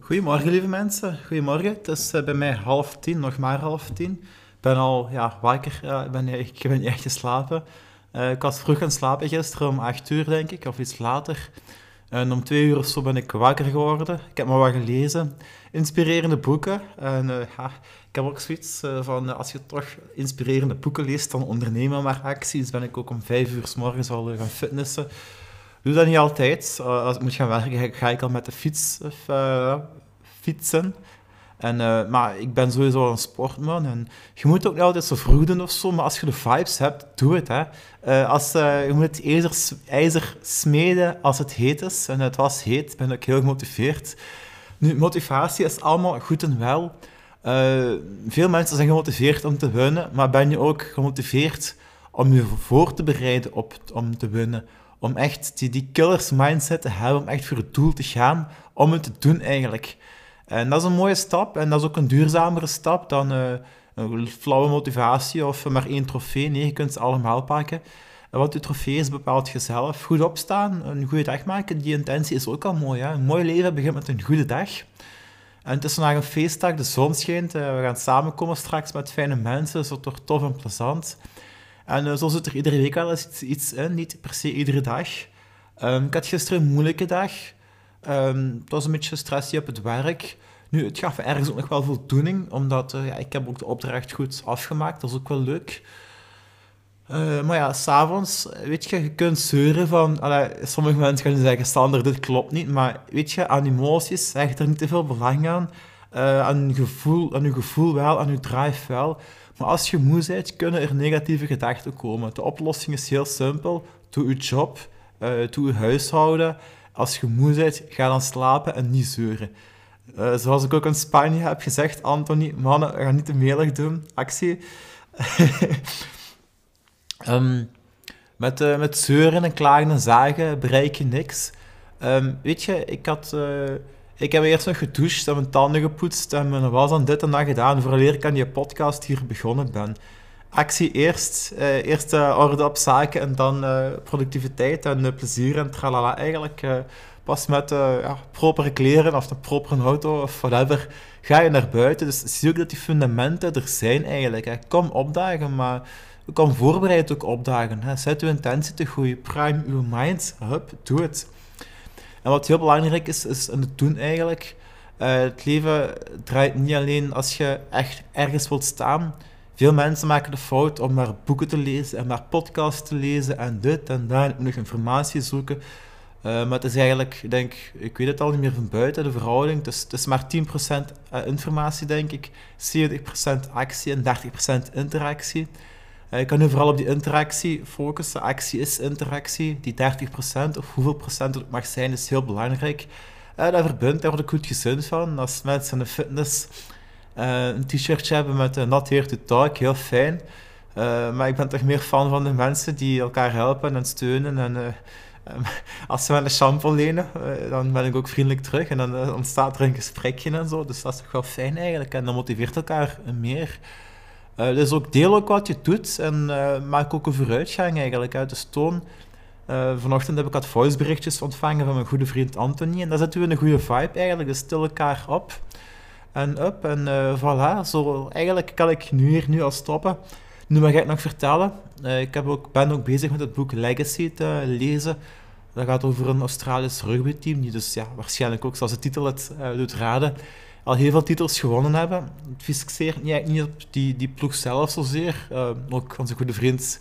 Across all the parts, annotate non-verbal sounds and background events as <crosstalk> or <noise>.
Goedemorgen, lieve mensen. Goedemorgen. Het is uh, bij mij half tien, nog maar half tien. Ik ben al ja, wakker, ben, ik ben niet echt <laughs> geslapen. Uh, ik was vroeg gaan slapen gisteren, om acht uur denk ik, of iets later. En om twee uur of zo ben ik wakker geworden. Ik heb maar wat gelezen. Inspirerende boeken. En ja, ik heb ook zoiets van, als je toch inspirerende boeken leest, dan ondernemen maar acties. Ben ik ook om vijf uur s morgens al gaan fitnessen doe dat niet altijd. Uh, als ik moet gaan werken, ga ik al met de fiets uh, fietsen. En, uh, maar ik ben sowieso een sportman. En je moet ook niet altijd zo vroeg doen of zo, maar als je de vibes hebt, doe het. Hè. als, je moet het ijzer, ijzer smeden als het heet is. En het was heet, ben ik heel gemotiveerd. Nu, motivatie is allemaal goed en wel. veel mensen zijn gemotiveerd om te winnen, maar ben je ook gemotiveerd om je voor te bereiden op, om te winnen? om echt die, die killers mindset te hebben, om echt voor het doel te gaan, om het te doen eigenlijk. En dat is een mooie stap en dat is ook een duurzamere stap dan uh, een flauwe motivatie of maar één trofee. Nee, je kunt ze allemaal pakken. En wat trofee is, bepaalt jezelf. Goed opstaan, een goede dag maken, die intentie is ook al mooi. Hè? Een mooi leven begint met een goede dag. En het is vandaag een feestdag, de zon schijnt. Uh, we gaan samenkomen straks met fijne mensen, zo toch tof en plezant. En uh, zo zit er iedere week wel eens iets, in, niet per se iedere dag. Um, ik had gisteren een moeilijke dag. Um, het was een beetje stressy op het werk. Nu, het gaf ergens ook nog wel voldoening, omdat uh, ja, ik heb ook de opdracht goed afgemaakt. Dat is ook wel leuk. Uh, maar ja, s'avonds, weet je, je kunt zeuren van... Sommige mensen gaan zeggen, Sander, dit klopt niet. Maar weet je, aan emoties hecht er niet te veel belang aan. Uh, aan, gevoel, aan je gevoel wel, aan je drive wel. Maar als je moe bent, kunnen er negatieve gedachten komen. De oplossing is heel simpel. Doe je job, uh, doe je huishouden. Als je moe bent, ga dan slapen en niet zeuren. Uh, zoals ik ook in Spanje heb gezegd, Anthony, mannen, ga niet te melig doen. Actie. um, <laughs> met, uh, met zeuren en klagen en zagen bereik je niks. Um, weet je, ik had... Ik heb eerst nog gedoucht en mijn tanden gepoetst en mijn was aan dit en dat gedaan vooraleer ik aan die podcast hier begonnen ben. Actie eerst, eh, eerst uh, orde op zaken en dan uh, productiviteit en uh, plezier en tralala. Eigenlijk pas met ja, propere kleren of een propere auto of whatever ga je naar buiten. Dus zie ook dat die fundamenten er zijn eigenlijk. Hè. Kom opdagen, maar kom voorbereid ook opdagen. Hè. Zet uw intentie te groeien, prime uw mind, hup, doe het. En wat heel belangrijk is, is het doen eigenlijk. Uh, het leven draait niet alleen als je echt ergens wilt staan. Veel mensen maken de fout om maar boeken te lezen en maar podcasts te lezen en dit en dat. En nog informatie zoeken. Uh, maar het is eigenlijk, ik denk, ik weet het al niet meer van buiten, de verhouding. Is, het is maar 10% eh, informatie, denk ik. 70% actie en 30% interactie. Je kan nu vooral op die interactie focussen. Actie is interactie. Die 30% of hoeveel procent het mag zijn, is heel belangrijk. Uh, dat verbindt, daar word ik goed gezind van. Als mensen in de fitness uh, een t-shirtje hebben met een not here to talk, heel fijn. maar ik ben toch meer fan van de mensen die elkaar helpen en steunen. En <laughs> als ze mij een shampoo lenen, dan ben ik ook vriendelijk terug. En dan ontstaat er een gesprekje en zo. Dus dat is toch wel fijn eigenlijk. En dan motiveert elkaar meer. Uh, dus ook deel wat je doet en uh, maak ook een vooruitgang eigenlijk uit de stoon. Uh, vanochtend heb ik wat voiceberichtjes ontvangen van mijn goede vriend Anthony en daar zitten we een goede vibe eigenlijk, dus stil elkaar op en up en voilà. Zo, eigenlijk kan ik nu hier nu al stoppen. Nu mag ik nog vertellen, ik heb ook, ben ook bezig met het boek Legacy te lezen. Dat gaat over een Australisch rugbyteam, die dus ja, waarschijnlijk ook, zoals de titel het doet raden, al heel veel titels gewonnen hebben. Het fixeert niet, niet op die, die ploeg zelf zozeer. Uh, ook onze goede vriend,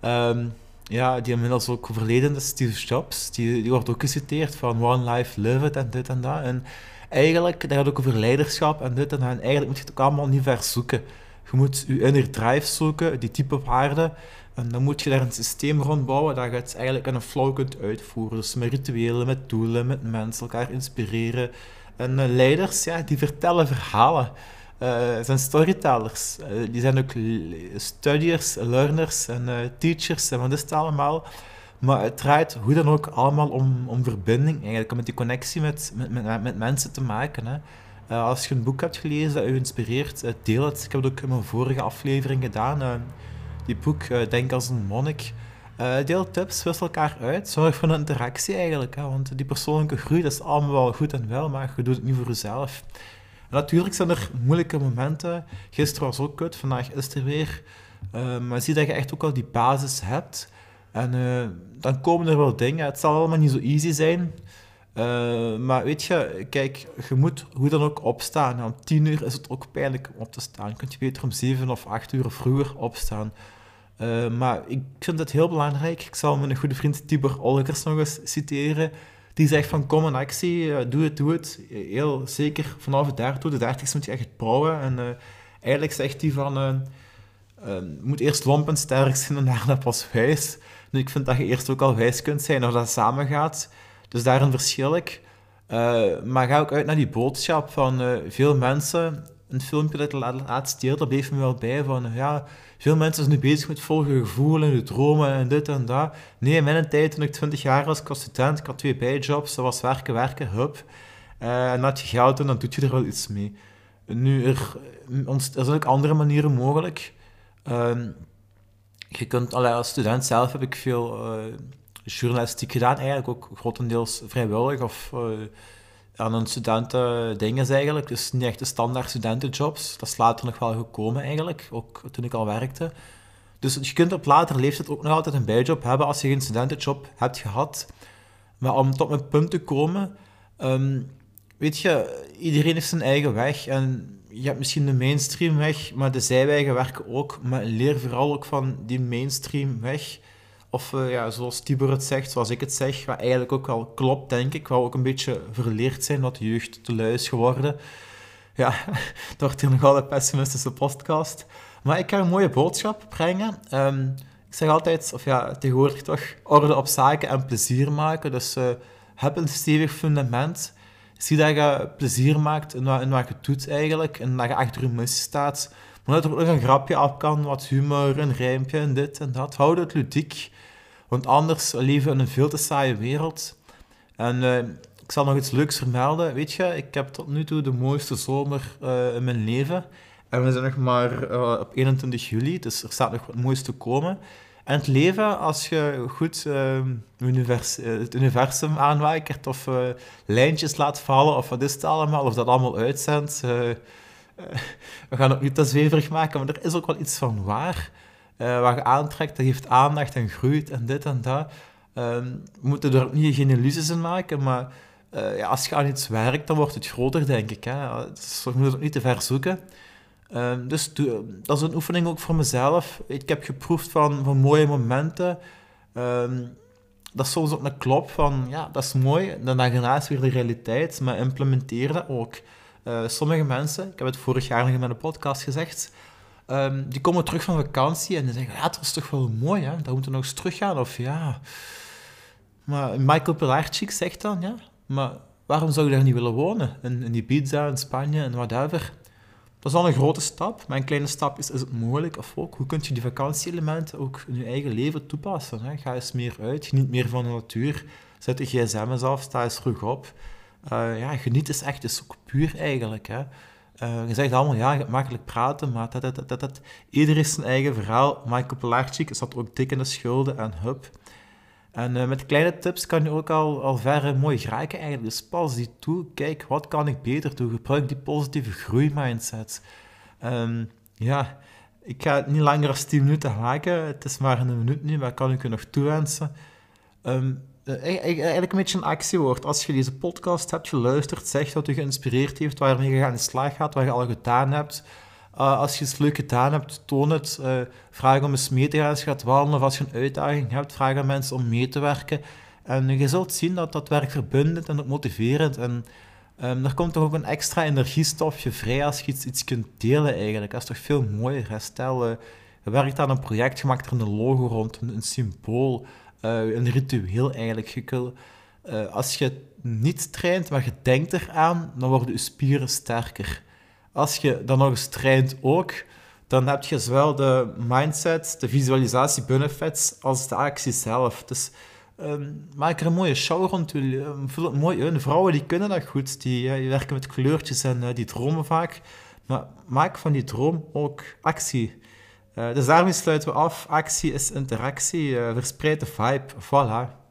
um, ja, die inmiddels ook overleden is, Steve Jobs, die, die wordt ook geciteerd van One Life, Live It en dit en dat. En eigenlijk, dat gaat ook over leiderschap en dit en dat. En eigenlijk moet je het ook allemaal niet ver zoeken. Je moet je inner drive zoeken, die type waarden. En dan moet je daar een systeem rond bouwen dat je het eigenlijk in een flow kunt uitvoeren. Dus met rituelen, met doelen, met mensen, elkaar inspireren. En uh, leiders, ja, die vertellen verhalen. Uh, zijn storytellers. Uh, die zijn ook studiers, learners en teachers en wat is het allemaal. Maar het draait hoe dan ook allemaal om, om verbinding, eigenlijk, om met die connectie met, met, met, met mensen te maken. Hè. als je een boek hebt gelezen dat je inspireert, deel het. Ik heb het ook in mijn vorige aflevering gedaan. die boek, Denk als een monnik. Uh, deel tips, wissel elkaar uit. Zorg voor een interactie eigenlijk. Hè, want die persoonlijke groei dat is allemaal wel goed en wel, maar je doet het niet voor jezelf. Natuurlijk zijn er moeilijke momenten. Gisteren was ook kut, vandaag is het er weer. Uh, maar zie dat je echt ook al die basis hebt. En uh, dan komen er wel dingen. Het zal allemaal niet zo easy zijn. Maar weet je, kijk, je moet hoe dan ook opstaan. om tien uur is het ook pijnlijk om op te staan. Kun je beter om zeven of acht uur vroeger opstaan. Uh, maar ik vind het heel belangrijk. Ik zal mijn goede vriend Tibor Olgers nog eens citeren. Die zegt van kom in actie, doe het, doe het. Heel zeker vanaf het daartoe, de dertigste moet je echt bouwen. En eigenlijk zegt hij van, moet eerst lomp en sterk zijn en daarna pas wijs. Ik vind dat je eerst ook al wijs kunt zijn, of dat samen gaat. Dus daarin verschil ik. Maar ga ook uit naar die boodschap van veel mensen. Een filmpje dat ik laatst deelde, bleef me wel bij van ja, veel mensen zijn nu bezig met volgen gevoel en dromen en dit en dat. Nee, in mijn tijd, toen ik 20 jaar was, ik student, ik had twee bijjobs, dat was werken, werken, hup. Uh, en had je geld en dan doe je er wel iets mee. Nu, er, er zijn ook andere manieren mogelijk. Ehm, je kunt, als student zelf heb ik veel uh, journalistiek gedaan, eigenlijk ook grotendeels vrijwillig of uh, aan een studenten dingen eigenlijk. Dus niet echt de standaard studentenjobs. Dat is later nog wel gekomen eigenlijk, ook toen ik al werkte. Dus je kunt op later leeftijd ook nog altijd een bijjob hebben als je geen studentenjob hebt gehad. Maar om tot mijn punt te komen, um, weet je, iedereen heeft zijn eigen weg en je hebt misschien de mainstream weg, maar de zijwegen werken ook. Maar leer vooral ook van die mainstream weg. Of uh, ja, zoals Tibor het zegt, zoals ik het zeg, wat eigenlijk ook wel klopt, denk ik. Wat ook een beetje verleerd zijn, wat de jeugd te lui is geworden. Ja, het wordt hier nogal een pessimistische podcast. Maar ik ga een mooie boodschap brengen. Um, ik zeg altijd, of ja, tegenwoordig toch, orde op zaken en plezier maken. Dus uh, heb een stevig fundament zie dat je plezier maakt in wat, wat je doet eigenlijk. En dat je achter je mis staat. Maar dat er ook een grapje af kan, wat humor, een rijmpje en dit en dat. Houd het ludiek. Want anders leven we in een veel te saaie wereld. En uh, ik zal nog iets leuks vermelden. Weet je, ik heb tot nu toe de mooiste zomer uh, in mijn leven. En we zijn nog maar uh, op 21 juli, dus er staat nog wat moois te komen. En het leven, als je goed univers het universum aanwijkert of lijntjes laat vallen of wat is het allemaal, of dat allemaal uitzendt. Uh, we gaan het niet te zweverig maken, maar er is ook wel iets van waar. wat je aantrekt, dat geeft aandacht en groeit en dit en dat. Ehm, we moeten er niet geen illusies in maken, maar ja, als je aan iets werkt, dan wordt het groter, denk ik. Hè. Dus we moeten het niet te ver zoeken. Ehm, dus dat is een oefening ook voor mezelf. Ik heb geproefd van, van mooie momenten. Um, dat is soms ook een klop van, ja, dat is mooi. Dan daarnaast weer de realiteit, maar implementeer dat ook. Uh, sommige mensen, ik heb het vorig jaar nog in mijn podcast gezegd, um, die komen terug van vakantie en die zeggen, ja, het was toch wel mooi, hè? Dan moeten we nog eens teruggaan. Of ja... Maar Michael Pilarczyk zegt dan, ja, maar waarom zou je daar niet willen wonen? In, in Ibiza, in Spanje en whatever. Dat is al een grote stap, maar een kleine stap is, is het mogelijk. Of ook, hoe kun je die vakantieelementen ook in je eigen leven toepassen? Hè? Ga eens meer uit, geniet meer van de natuur. Zet de gsm eens af, sta eens terug op. Uh, ja, geniet is echt is puur eigenlijk. Hè? Uh, je zegt allemaal, ja, je makkelijk praten, maar dat, dat, dat, dat, ieder is zijn eigen verhaal. Michael Pilarczyk zat ook dik in de schulden en hup. En uh, met kleine tips kan je ook al, al ver mooi geraken eigenlijk. Dus pas die toe, kijk, wat kan ik beter doen? Gebruik die positieve groeimindset. Um, ja, ik ga het niet langer dan 10 minuten maken. Het is maar een minuut nu, maar kan ik u nog toewensen. Um, eigenlijk een beetje een actiewoord. Als je deze podcast hebt geluisterd, zeg wat je geïnspireerd heeft, waarmee je aan de slag gaat, wat je al gedaan hebt uh, als je iets leuk gedaan hebt, toon het. Uh, vraag om eens mee te gaan als je gaat wandelen of als je een uitdaging hebt. Vraag aan mensen om mee te werken. En je zult zien dat dat werkt verbindend en motiverend. En um, er komt toch ook een extra energiestofje vrij als je iets, iets kunt delen eigenlijk. Dat is toch veel mooier. Stel, uh, je werkt aan een project, je maakt er een logo rond, een symbool, een ritueel eigenlijk. Je als je niet traint, maar je denkt eraan, dan worden je spieren sterker als je dan nog eens traint ook, dan heb je zowel de mindset, de visualisatie benefits, als de actie zelf. Dus um, maak er een mooie show rond. Um, vul het mooi in. Vrouwen die kunnen dat goed, die, die werken met kleurtjes en die dromen vaak. Maar maak van die droom ook actie. Eh, dus daarmee sluiten we af. Actie is interactie. eh verspreid de vibe. Voilà.